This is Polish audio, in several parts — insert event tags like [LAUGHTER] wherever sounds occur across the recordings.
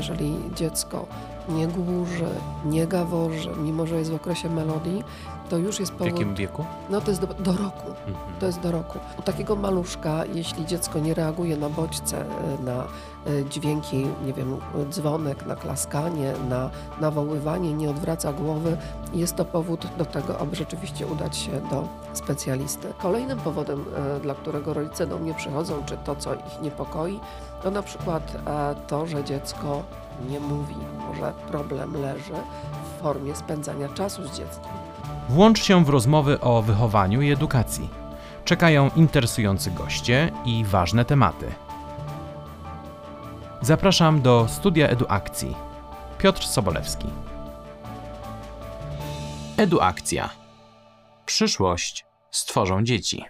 jeżeli dziecko nie głuży, nie gaworzy, mimo że jest w okresie melodii, to już jest W powód... jakim wieku? No to jest do, do roku. Mhm. To jest do roku. U takiego maluszka, jeśli dziecko nie reaguje na bodźce, y, na y, dźwięki, nie wiem, dzwonek, na klaskanie, na nawoływanie, nie odwraca głowy, jest to powód do tego, aby rzeczywiście udać się do specjalisty. Kolejnym powodem, y, dla którego rodzice do mnie przychodzą, czy to, co ich niepokoi, to na przykład e, to, że dziecko nie mówi. Może problem leży w formie spędzania czasu z dzieckiem. Włącz się w rozmowy o wychowaniu i edukacji. Czekają interesujący goście i ważne tematy. Zapraszam do studia Eduakcji. Piotr Sobolewski. Eduakcja. Przyszłość stworzą dzieci.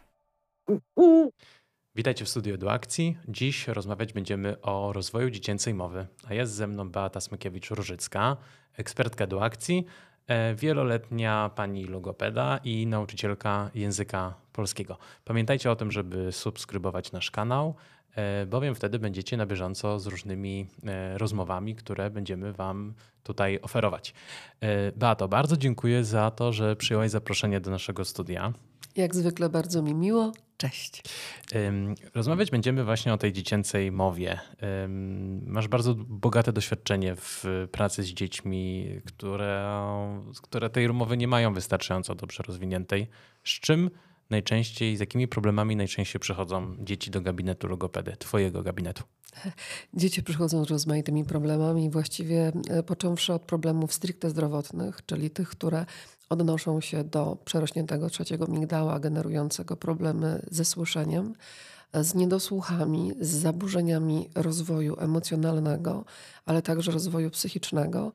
Witajcie w studiu Eduakcji. Dziś rozmawiać będziemy o rozwoju dziecięcej mowy. A jest ze mną Beata Smykiewicz-Różycka, ekspertka Eduakcji, e, wieloletnia pani logopeda i nauczycielka języka polskiego. Pamiętajcie o tym, żeby subskrybować nasz kanał, e, bowiem wtedy będziecie na bieżąco z różnymi e, rozmowami, które będziemy Wam tutaj oferować. Beato, bardzo dziękuję za to, że przyjęłaś zaproszenie do naszego studia. Jak zwykle bardzo mi miło. Cześć. Rozmawiać będziemy właśnie o tej dziecięcej mowie. Masz bardzo bogate doświadczenie w pracy z dziećmi, które, które tej mowy nie mają wystarczająco dobrze rozwiniętej. Z czym najczęściej, z jakimi problemami najczęściej przychodzą dzieci do gabinetu logopedy, twojego gabinetu? Dzieci przychodzą z rozmaitymi problemami, właściwie e, począwszy od problemów stricte zdrowotnych, czyli tych, które odnoszą się do przerośniętego trzeciego migdała, generującego problemy ze słyszeniem, z niedosłuchami, z zaburzeniami rozwoju emocjonalnego, ale także rozwoju psychicznego,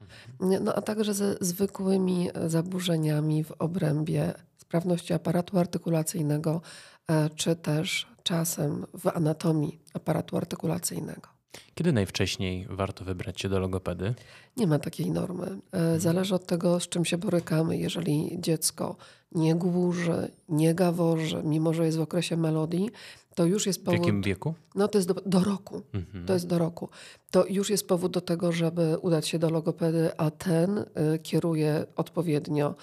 no a także ze zwykłymi zaburzeniami w obrębie sprawności aparatu artykulacyjnego, e, czy też czasem w anatomii aparatu artykulacyjnego. Kiedy najwcześniej warto wybrać się do logopedy? Nie ma takiej normy. E, Zależy od tego, z czym się borykamy. Jeżeli dziecko nie głuży, nie gaworzy, mimo że jest w okresie melodii, to już jest W powód. jakim wieku? No to jest do, do roku. Mhm. To jest do roku. To już jest powód do tego, żeby udać się do logopedy, a ten y, kieruje odpowiednio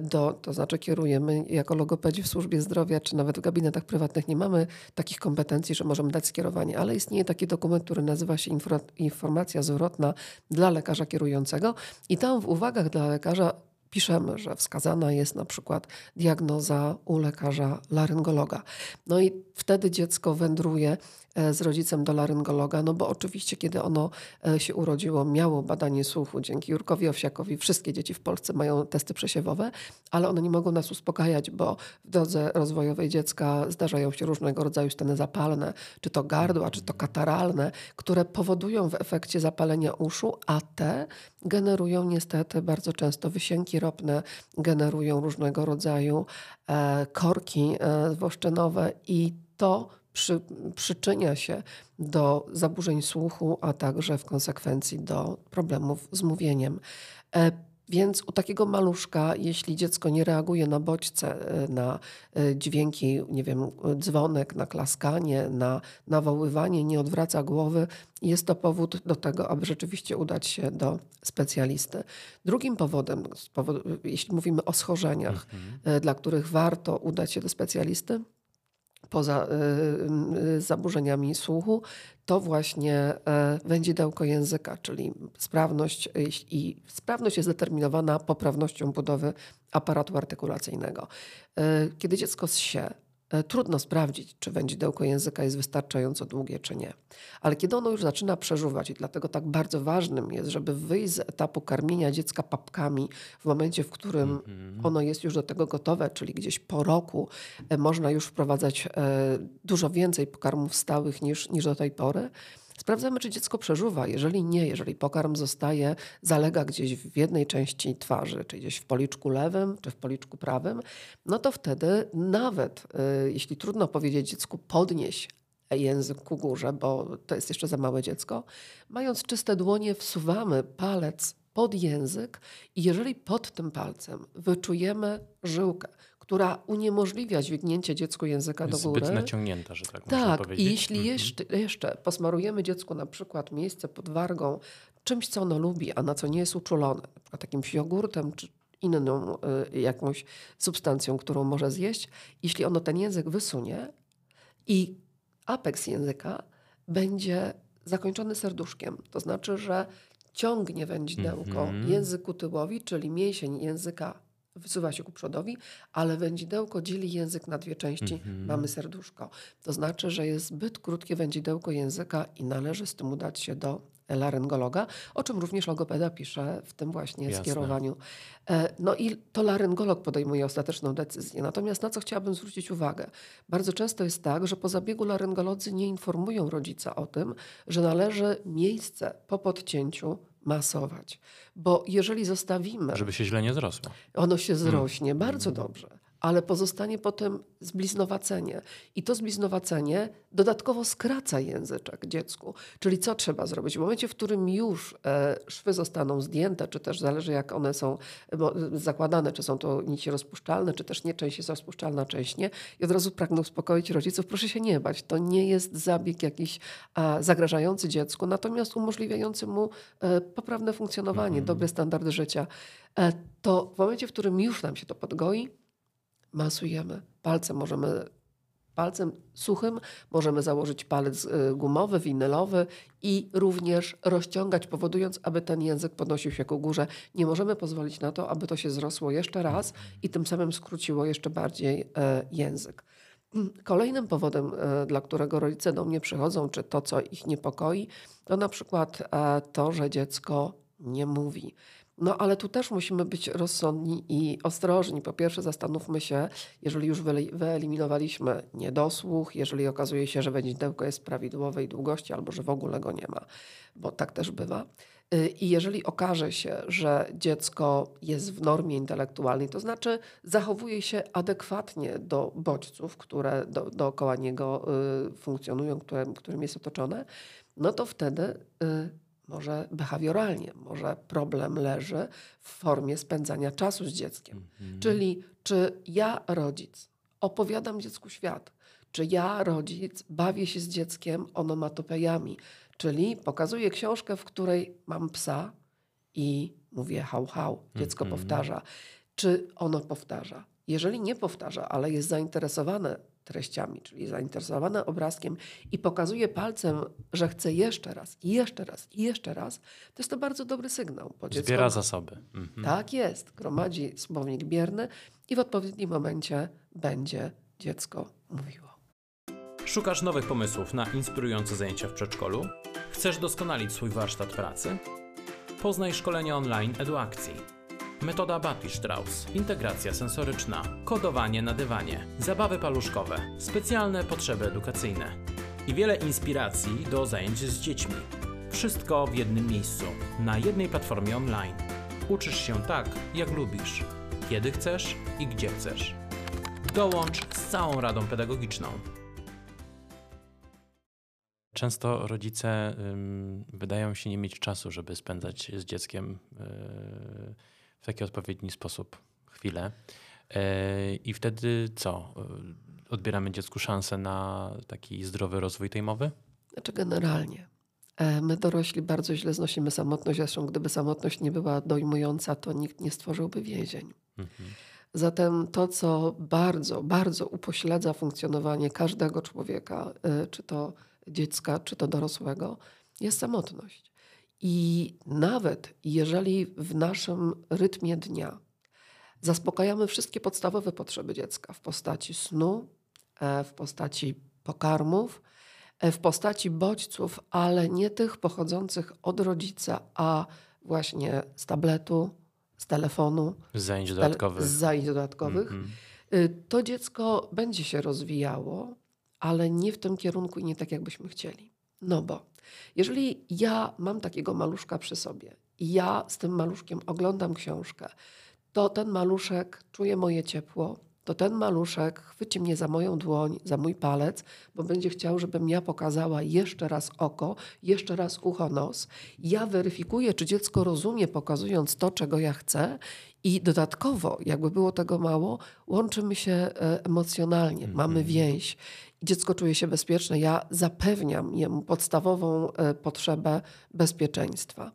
do, to znaczy kierujemy jako logopedzi w służbie zdrowia, czy nawet w gabinetach prywatnych nie mamy takich kompetencji, że możemy dać skierowanie, ale istnieje taki dokument, który nazywa się informacja zwrotna dla lekarza kierującego i tam w uwagach dla lekarza piszemy, że wskazana jest na przykład diagnoza u lekarza laryngologa. No i wtedy dziecko wędruje e, z rodzicem do laryngologa, no bo oczywiście kiedy ono e, się urodziło, miało badanie słuchu dzięki Jurkowi Owsiakowi. Wszystkie dzieci w Polsce mają testy przesiewowe, ale one nie mogą nas uspokajać, bo w drodze rozwojowej dziecka zdarzają się różnego rodzaju stany zapalne, czy to gardła, czy to kataralne, które powodują w efekcie zapalenia uszu, a te generują niestety bardzo często wysięki ropne, generują różnego rodzaju e, korki e, i to przy, przyczynia się do zaburzeń słuchu, a także w konsekwencji do problemów z mówieniem. E, więc u takiego maluszka, jeśli dziecko nie reaguje na bodźce, e, na e, dźwięki, nie wiem, dzwonek, na klaskanie, na nawoływanie, nie odwraca głowy, jest to powód do tego, aby rzeczywiście udać się do specjalisty. Drugim powodem, jeśli mówimy o schorzeniach, e, dla których warto udać się do specjalisty, poza y, y, zaburzeniami słuchu, to właśnie y, wędzidełko języka, czyli sprawność y, i sprawność jest determinowana poprawnością budowy aparatu artykulacyjnego. Y, Kiedy dziecko y, trudno sprawdzić, czy wędzidełko języka jest wystarczająco długie, czy nie. Ale kiedy ono już zaczyna przeżuwać i dlatego tak bardzo ważnym jest, żeby wyjść z etapu karmienia dziecka papkami w momencie, w którym Mhm. ono jest już do tego gotowe, czyli gdzieś po roku e, można już wprowadzać e, dużo więcej pokarmów stałych niż, niż do tej pory. Sprawdzamy, czy dziecko przeżuwa. Jeżeli nie, jeżeli pokarm zostaje, zalega gdzieś w jednej części twarzy, czy gdzieś w policzku lewym, czy w policzku prawym, no to wtedy nawet, e, jeśli trudno powiedzieć dziecku podnieś język ku górze, bo to jest jeszcze za małe dziecko, mając czyste dłonie wsuwamy palec pod język i jeżeli pod tym palcem wyczujemy żyłkę, która uniemożliwia dźwignięcie dziecku języka do Jest góry. zbyt naciągnięta, że tak można Tak, powiedzieć. i jeśli Mhm. jeszcze, jeszcze posmarujemy dziecku na przykład miejsce pod wargą, czymś, co ono lubi, a na co nie jest uczulone, na przykład jakimś jogurtem czy inną y, jakąś substancją, którą może zjeść, jeśli ono ten język wysunie i apeks języka będzie zakończony serduszkiem. To znaczy, że ciągnie wędzidełko mm -hmm. języku tyłowi, czyli mięsień języka wysuwa się ku przodowi, ale wędzidełko dzieli język na dwie części, -hmm. mamy serduszko. To znaczy, że jest zbyt krótkie wędzidełko języka i należy z tym udać się do laryngologa, o czym również logopeda pisze w tym właśnie Jasne. skierowaniu. E, no i to laryngolog podejmuje ostateczną decyzję. Natomiast na co chciałabym zwrócić uwagę? Bardzo często jest tak, że po zabiegu laryngolodzy nie informują rodzica o tym, że należy miejsce po podcięciu masować. Bo jeżeli zostawimy... Żeby się źle nie zrosło. Ono się hmm. zrośnie hmm. bardzo dobrze ale pozostanie potem zbliznowacenie. I to zbliznowacenie dodatkowo skraca języczek dziecku. Czyli co trzeba zrobić? W momencie, w którym już e, szwy zostaną zdjęte, czy też zależy jak one są e, zakładane, czy są to nici rozpuszczalne, czy też nie, część jest rozpuszczalna, część nie. I od razu pragnę uspokoić rodziców, proszę się nie bać. To nie jest zabieg jakiś a, zagrażający dziecku, natomiast umożliwiający mu e, poprawne funkcjonowanie, mm -hmm. dobre standardy życia. E, to w momencie, w którym już nam się to podgoi, masujemy. Palcem możemy, palcem suchym możemy założyć palec y, gumowy, winylowy i również rozciągać, powodując, aby ten język podnosił się ku górze. Nie możemy pozwolić na to, aby to się zrosło jeszcze raz i tym samym skróciło jeszcze bardziej e, język. Kolejnym powodem, e, dla którego rodzice do mnie przychodzą, czy to, co ich niepokoi, to na przykład e, to, że dziecko nie mówi. No ale tu też musimy być rozsądni i ostrożni. Po pierwsze, zastanówmy się, jeżeli już wyeliminowaliśmy niedosłuch, jeżeli okazuje się, że wędzidełko jest prawidłowej długości albo że w ogóle go nie ma, bo tak też bywa. Y, I jeżeli okaże się, że dziecko jest w normie intelektualnej, to znaczy zachowuje się adekwatnie do bodźców, które do, dookoła niego y, funkcjonują, które, którym jest otoczone, no to wtedy y, może behawioralnie, może problem leży w formie spędzania czasu z dzieckiem. Mhm. Czyli czy ja, rodzic, opowiadam dziecku świat, czy ja, rodzic, bawię się z dzieckiem onomatopejami, czyli pokazuję książkę, w której mam psa i mówię hał, hał, dziecko mhm. powtarza. Czy ono powtarza? Jeżeli nie powtarza, ale jest zainteresowane treściami, czyli zainteresowana obrazkiem i pokazuje palcem, że chce jeszcze raz, i jeszcze raz, i jeszcze raz, to jest to bardzo dobry sygnał. Bo dziecko, Zbiera zasoby. Mhm. Tak jest. Gromadzi słownik bierny i w odpowiednim momencie będzie dziecko mówiło. Szukasz nowych pomysłów na inspirujące zajęcia w przedszkolu? Chcesz doskonalić swój warsztat pracy? Poznaj szkolenie online EduAkcji metoda Bapi-Strauss, integracja sensoryczna, kodowanie na dywanie, zabawy paluszkowe, specjalne potrzeby edukacyjne i wiele inspiracji do zajęć z dziećmi. Wszystko w jednym miejscu, na jednej platformie online. Uczysz się tak, jak lubisz, kiedy chcesz i gdzie chcesz. Dołącz z całą radą pedagogiczną. Często rodzice wydają się nie mieć czasu, żeby spędzać z dzieckiem. W taki odpowiedni sposób chwilę. E, I wtedy co? E, odbieramy dziecku szansę na taki zdrowy rozwój tej mowy? Znaczy generalnie. E, my dorośli bardzo źle znosimy samotność, zresztą gdyby samotność nie była dojmująca, to nikt nie stworzyłby więzień. Mhm. Zatem to, co bardzo, bardzo upośledza funkcjonowanie każdego człowieka, czy to dziecka, czy to dorosłego, jest samotność. I nawet jeżeli w naszym rytmie dnia zaspokajamy wszystkie podstawowe potrzeby dziecka w postaci snu, e, w postaci pokarmów, e, w postaci bodźców, ale nie tych pochodzących od rodzica, a właśnie z tabletu, z telefonu, z zajęć dodatkowych, z zajęć dodatkowych mm -hmm. to dziecko będzie się rozwijało, ale nie w tym kierunku i nie tak, jakbyśmy chcieli. No bo jeżeli ja mam takiego maluszka przy sobie i ja z tym maluszkiem oglądam książkę, to ten maluszek czuje moje ciepło, to ten maluszek chwyci mnie za moją dłoń, za mój palec, bo będzie chciał, żebym ja pokazała jeszcze raz oko, jeszcze raz ucho, nos. Ja weryfikuję, czy dziecko rozumie, pokazując to, czego ja chcę, i dodatkowo, jakby było tego mało, łączymy się e, emocjonalnie, mm -hmm. mamy więź dziecko czuje się bezpieczne. Ja zapewniam jemu podstawową e, potrzebę bezpieczeństwa.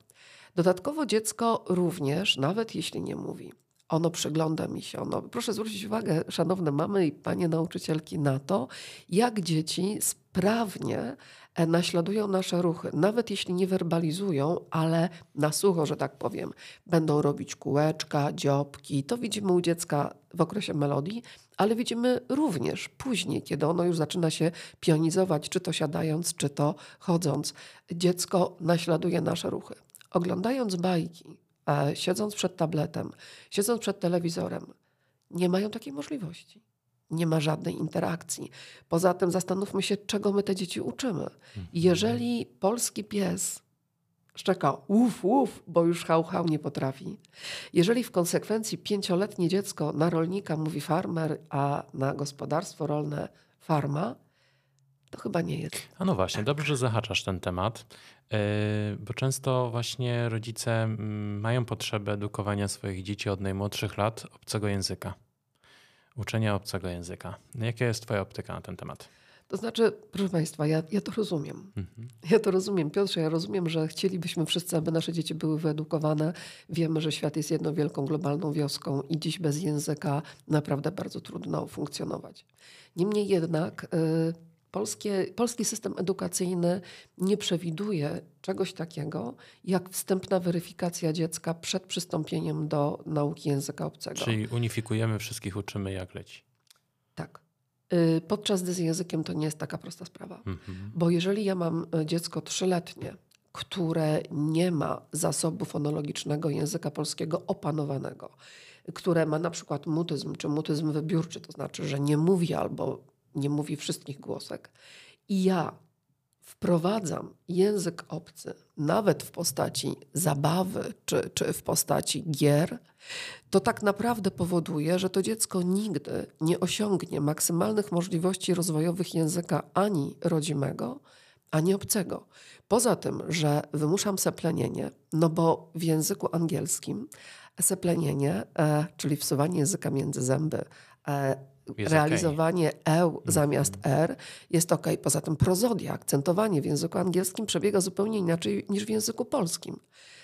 Dodatkowo dziecko również, nawet jeśli nie mówi, ono przygląda mi się. Ono, proszę zwrócić uwagę, szanowne mamy i panie nauczycielki, na to, jak dzieci sprawnie e, naśladują nasze ruchy. Nawet jeśli nie werbalizują, ale na sucho, że tak powiem, będą robić kółeczka, dziobki. To widzimy u dziecka w okresie melodii, ale widzimy również później, kiedy ono już zaczyna się pionizować, czy to siadając, czy to chodząc. Dziecko naśladuje nasze ruchy. Oglądając bajki, e, siedząc przed tabletem, siedząc przed telewizorem, nie mają takiej możliwości. Nie ma żadnej interakcji. Poza tym zastanówmy się, czego my te dzieci uczymy. Jeżeli polski pies szczeka uf, uf, bo już hał, hał nie potrafi. Jeżeli w konsekwencji pięcioletnie dziecko na rolnika mówi farmer, a na gospodarstwo rolne farma, to chyba nie jest. A no właśnie, dobrze, że zahaczasz ten temat, yy, bo często właśnie rodzice mm, mają potrzebę edukowania swoich dzieci od najmłodszych lat obcego języka. Uczenia obcego języka. No jaka jest Twoja optyka na ten temat? To znaczy, proszę Państwa, ja, ja to rozumiem. Mhm. Ja to rozumiem. Piotrze, ja rozumiem, że chcielibyśmy wszyscy, aby nasze dzieci były wyedukowane. Wiemy, że świat jest jedną wielką globalną wioską i dziś bez języka naprawdę bardzo trudno funkcjonować. Niemniej jednak. Yy, Polskie, polski system edukacyjny nie przewiduje czegoś takiego jak wstępna weryfikacja dziecka przed przystąpieniem do nauki języka obcego. Czyli unifikujemy wszystkich, uczymy jak leci. Tak. Y, podczas gdy z językiem to nie jest taka prosta sprawa. Mhm. Bo jeżeli ja mam y, dziecko trzyletnie, które nie ma zasobu fonologicznego języka polskiego opanowanego, które ma na przykład mutyzm czy mutyzm wybiórczy, to znaczy, że nie mówi albo nie mówi wszystkich głosek. I ja wprowadzam język obcy, nawet w postaci zabawy czy, czy w postaci gier, to tak naprawdę powoduje, że to dziecko nigdy nie osiągnie maksymalnych możliwości rozwojowych języka ani rodzimego, ani obcego. Poza tym, że wymuszam seplenienie, no bo w języku angielskim seplenienie, e, czyli wsuwanie języka między zęby, e, realizowanie okay. e zamiast r jest ok. Poza tym prozodia, akcentowanie w języku angielskim przebiega zupełnie inaczej niż w języku polskim.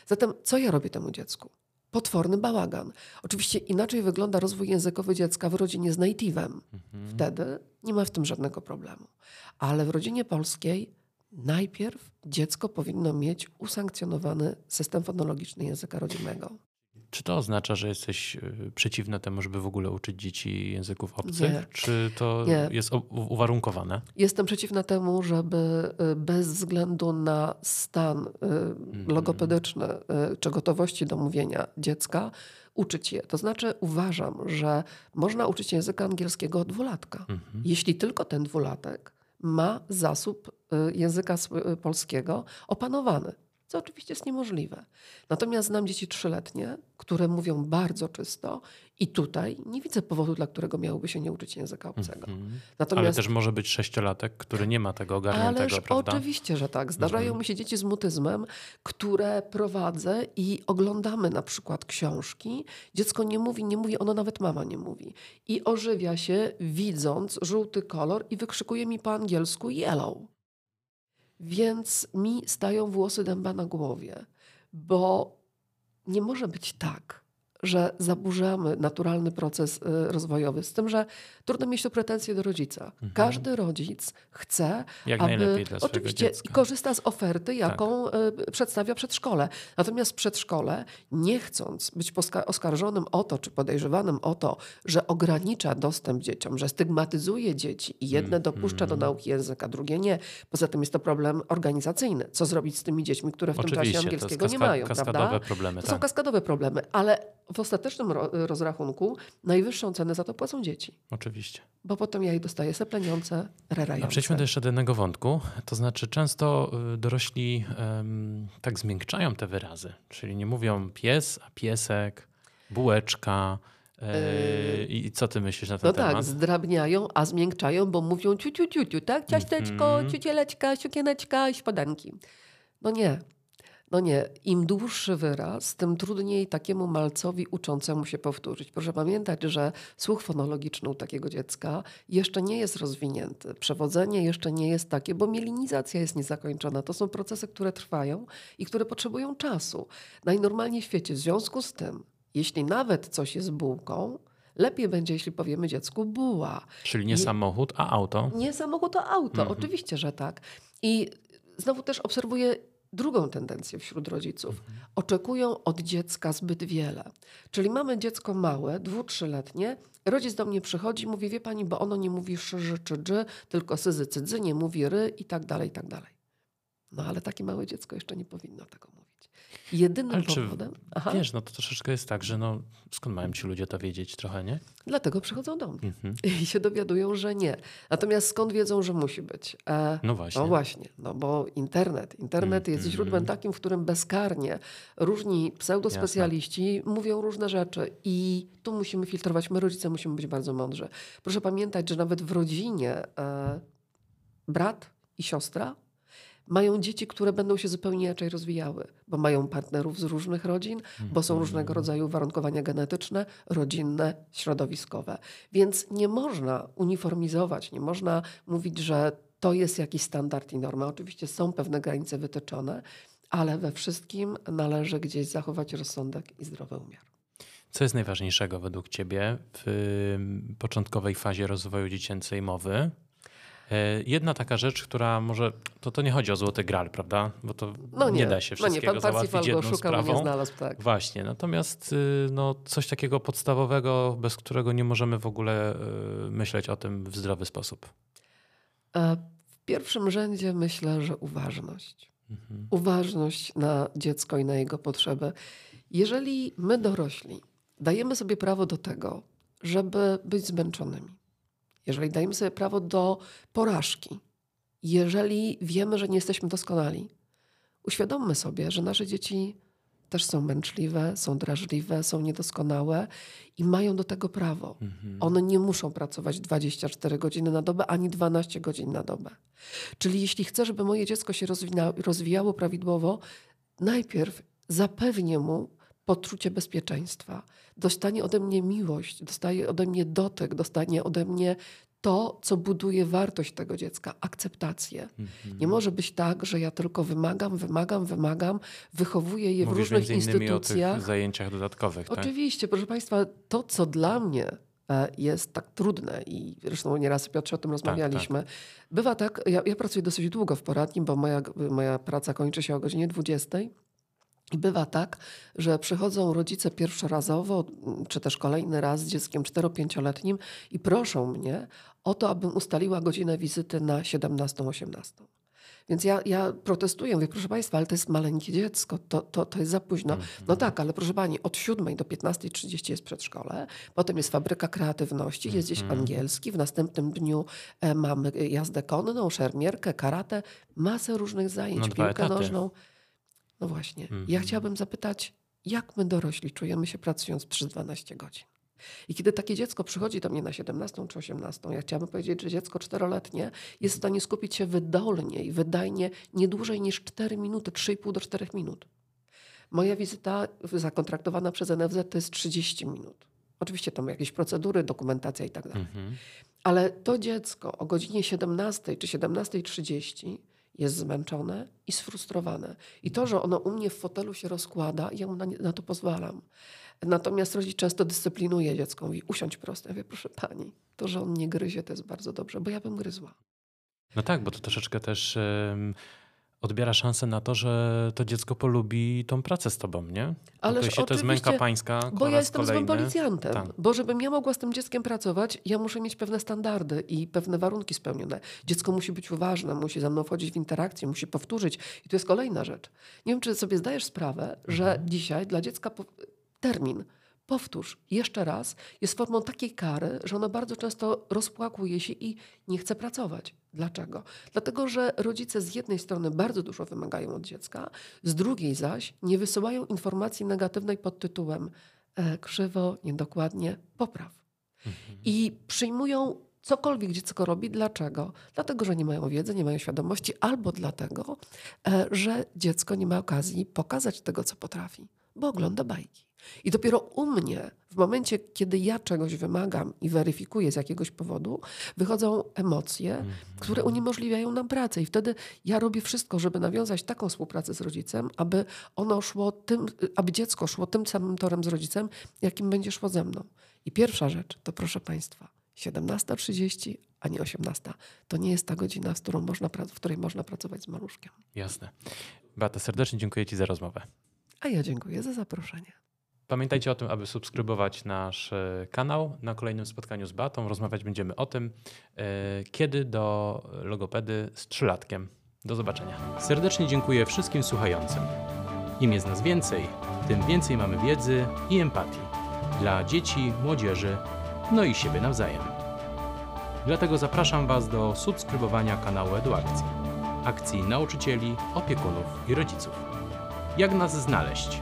Zatem co ja robię temu dziecku? Potworny bałagan. Oczywiście inaczej wygląda rozwój językowy dziecka w rodzinie z native'em. Mhm. Wtedy nie ma w tym żadnego problemu. Ale w rodzinie polskiej najpierw dziecko powinno mieć usankcjonowany system fonologiczny języka rodzimego. Czy to oznacza, że jesteś y, przeciwna temu, żeby w ogóle uczyć dzieci języków obcych? Nie. Czy to Nie. jest uwarunkowane? Jestem przeciwna temu, żeby y, bez względu na stan mm. logopedyczny czy gotowości do mówienia dziecka uczyć je. To znaczy uważam, że można uczyć języka angielskiego od dwulatka. -hmm. Jeśli tylko ten dwulatek ma zasób języka polskiego opanowany co oczywiście jest niemożliwe. Natomiast znam dzieci trzyletnie, które mówią bardzo czysto i tutaj nie widzę powodu, dla którego miałoby się nie uczyć języka obcego. -hmm. Natomiast... Ale też może być sześciolatek, który nie ma tego ogarniętego, Ależ prawda? oczywiście, że tak. Zdarzają mi się dzieci z mutyzmem, które prowadzę i oglądamy na przykład książki. Dziecko nie mówi, nie mówi, ono nawet mama nie mówi. I ożywia się widząc żółty kolor i wykrzykuje mi po angielsku yellow. Więc mi stają włosy dęba na głowie, bo nie może być tak, że zaburzamy naturalny proces y, rozwojowy. Z tym, że trudno mieć tu pretensje do rodzica. Mhm. Każdy rodzic chce, Jak aby oczywiście dziecka. korzysta z oferty, jaką tak. przedstawia przedszkole. Natomiast przedszkole, nie chcąc być oskarżonym o to, czy podejrzewanym o to, że ogranicza dostęp dzieciom, że stygmatyzuje dzieci i jedne mm, dopuszcza do mhm. nauki języka, drugie nie. Poza tym jest to problem organizacyjny. Co zrobić z tymi dziećmi, które w oczywiście, tym czasie angielskiego nie mają, kaskadowe prawda? Problemy, to tak. są kaskadowe problemy, ale w ostatecznym rozrachunku najwyższą cenę za to płacą dzieci. Oczywiście. Bo potem ja je dostaję sepleniące, rerające. A przejdźmy do jeszcze do jednego wątku. To znaczy często y, dorośli um, tak zmiękczają te wyrazy. Czyli nie mówią pies, a piesek, bułeczka. Yy, I co ty myślisz na ten no temat? No tak, zdrabniają, a zmiękczają, bo mówią ciu, ciu, ciu, ciu tak? Ciasteczko, mm -hmm. ciucieleczka, sukieneczka, śpadanki. No nie. No nie, im dłuższy wyraz, tym trudniej takiemu malcowi uczącemu się powtórzyć. Proszę pamiętać, że słuch fonologiczny u takiego dziecka jeszcze nie jest rozwinięty. Przewodzenie jeszcze nie jest takie, bo mielinizacja jest niezakończona. To są procesy, które trwają i które potrzebują czasu. Najnormalniej w świecie. W związku z tym, jeśli nawet coś jest bułką, lepiej będzie, jeśli powiemy dziecku buła. Czyli nie I samochód, a auto. Nie samochód, a auto. Mhm. Oczywiście, że tak. I znowu też obserwuję drugą tendencję wśród rodziców. Oczekują od dziecka zbyt wiele. Czyli mamy dziecko małe, dwu, trzyletnie, rodzic do mnie przychodzi mówi, wie pani, bo ono nie mówi szy, czy dży, tylko syzy, cydzy, nie mówi ry i tak dalej, i tak dalej. No ale takie małe dziecko jeszcze nie powinno tego mówić. Jedynym Ale czy, powodem. Aha. Wiesz, no to troszeczkę jest tak, że no, skąd mają ci ludzie to wiedzieć trochę, nie? Dlatego przychodzą do mnie mhm. [LAUGHS] i się dowiadują, że nie. Natomiast skąd wiedzą, że musi być? E, no właśnie. No właśnie, no bo internet. Internet jest mhm. źródłem takim, w którym bezkarnie różni pseudospecjaliści Jasne. mówią różne rzeczy i tu musimy filtrować. My rodzice musimy być bardzo mądrzy. Proszę pamiętać, że nawet w rodzinie e, brat i siostra mają dzieci, które będą się zupełnie inaczej rozwijały, bo mają partnerów z różnych rodzin, bo są różnego rodzaju warunkowania genetyczne, rodzinne, środowiskowe. Więc nie można uniformizować, nie można mówić, że to jest jakiś standard i norma. Oczywiście są pewne granice wytyczone, ale we wszystkim należy gdzieś zachować rozsądek i zdrowy umiar. Co jest najważniejszego według Ciebie w początkowej fazie rozwoju dziecięcej mowy? E, jedna taka rzecz, która może, to, to nie chodzi o złoty gral, prawda? Bo to no nie, nie da się wszystkiego no nie, pan załatwić jedną szukał, sprawą. Nie znalazł, tak. Właśnie, natomiast y, no, coś takiego podstawowego, bez którego nie możemy w ogóle y, myśleć o tym w zdrowy sposób. E, w pierwszym rzędzie myślę, że uważność. Mhm. Uważność na dziecko i na jego potrzeby. Jeżeli my dorośli dajemy sobie prawo do tego, żeby być zmęczonymi, jeżeli dajemy sobie prawo do porażki, jeżeli wiemy, że nie jesteśmy doskonali, uświadommy sobie, że nasze dzieci też są męczliwe, są drażliwe, są niedoskonałe i mają do tego prawo. Mhm. One nie muszą pracować 24 godziny na dobę ani 12 godzin na dobę. Czyli jeśli chcę, żeby moje dziecko się rozwijało prawidłowo, najpierw zapewnię mu poczucie bezpieczeństwa. Dostanie ode mnie miłość, dostaje ode mnie dotyk, dostanie ode mnie to, co buduje wartość tego dziecka, akceptację. Mhm. Nie może być tak, że ja tylko wymagam, wymagam, wymagam, wychowuję je Mówisz w różnych instytucjach. O tych zajęciach dodatkowych. Tak? Oczywiście, proszę Państwa, to, co dla mnie e, jest tak trudne i zresztą nieraz Piotrze o tym rozmawialiśmy. Tak, tak. Bywa tak, ja, ja, pracuję dosyć długo w poradni, bo moja, moja praca kończy się o godzinie 20. I bywa tak, że przychodzą rodzice pierwszorazowo, czy też kolejny raz z dzieckiem 4-5-letnim i proszą mnie o to, abym ustaliła godzinę wizyty na 17-18. Więc ja, ja protestuję, mówię, proszę Państwa, ale to jest maleńkie dziecko, to, to, to jest za późno. Mhm. No tak, ale proszę Pani, od 7 do 15.30 jest przedszkole, potem jest fabryka kreatywności, jest gdzieś mhm. angielski, w następnym dniu e, mamy jazdę konną, szermierkę, karate, masę różnych zajęć, no, piłkę nożną. No właśnie. Ja mhm. chciałabym zapytać, jak my dorośli czujemy się pracując przez 12 godzin? I kiedy takie dziecko przychodzi do mnie na 17 czy 18, ja chciałabym powiedzieć, że dziecko czteroletnie jest w stanie skupić się wydolnie i wydajnie nie dłużej niż 4 minuty, 3,5 do 4 minut. Moja wizyta zakontraktowana przez NFZ to jest 30 minut. Oczywiście tam jakieś procedury, dokumentacja i tak dalej. Mhm. Ale to dziecko o godzinie 17 czy 17.30 jest zmęczone i sfrustrowane. I to, że ono u mnie w fotelu się rozkłada, ja mu na, na to pozwalam. Natomiast rodzic często dyscyplinuje dziecko, mówi usiądź prosto. Ja mówię, proszę pani, to, że on nie gryzie, to jest bardzo dobrze, bo ja bym gryzła. No tak, bo to troszeczkę też odbiera szansę na to, że to dziecko polubi tą pracę z tobą, nie? Ale to jest męka pańska. Bo ja jestem złym policjantem. Tak. Bo żebym ja mogła z tym dzieckiem pracować, ja muszę mieć pewne standardy i pewne warunki spełnione. Dziecko musi być uważne, musi ze mną wchodzić w interakcję, musi powtórzyć. I to jest kolejna rzecz. Nie wiem, czy sobie zdajesz sprawę, że mhm. dzisiaj dla dziecka termin powtórz jeszcze raz, jest formą takiej kary, że ona bardzo często rozpłakuje się i nie chce pracować. Dlaczego? Dlatego, że rodzice z jednej strony bardzo dużo wymagają od dziecka, z drugiej zaś nie wysyłają informacji negatywnej pod tytułem e, krzywo, niedokładnie, popraw. Mhm. I przyjmują cokolwiek dziecko robi. Dlaczego? Dlatego, że nie mają wiedzy, nie mają świadomości, albo dlatego, e, że dziecko nie ma okazji pokazać tego, co potrafi, bo ogląda bajki. I dopiero u mnie, w momencie, kiedy ja czegoś wymagam i weryfikuję z jakiegoś powodu, wychodzą emocje, Mhm. które uniemożliwiają nam pracę. I wtedy ja robię wszystko, żeby nawiązać taką współpracę z rodzicem, aby ono szło tym, aby dziecko szło tym samym torem z rodzicem, jakim będzie szło ze mną. I pierwsza rzecz to proszę Państwa, 17.30, a nie 18. To nie jest ta godzina, z którą można, w której można pracować z maluszkiem. Jasne. Beata, serdecznie dziękuję Ci za rozmowę. A ja dziękuję za zaproszenie. Pamiętajcie o tym, aby subskrybować nasz e, kanał. Na kolejnym spotkaniu z Batą rozmawiać będziemy o tym, e, kiedy do logopedy z trzylatkiem. Do zobaczenia. Serdecznie dziękuję wszystkim słuchającym. Im jest nas więcej, tym więcej mamy wiedzy i empatii dla dzieci, młodzieży, no i siebie nawzajem. Dlatego zapraszam Was do subskrybowania kanału Eduakcji, akcji nauczycieli, opiekunów i rodziców. Jak nas znaleźć?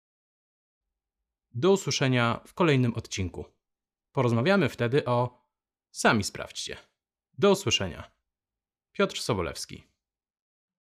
Do usłyszenia w kolejnym odcinku. Porozmawiamy wtedy o. Sami sprawdźcie. Do usłyszenia. Piotr Sobolewski.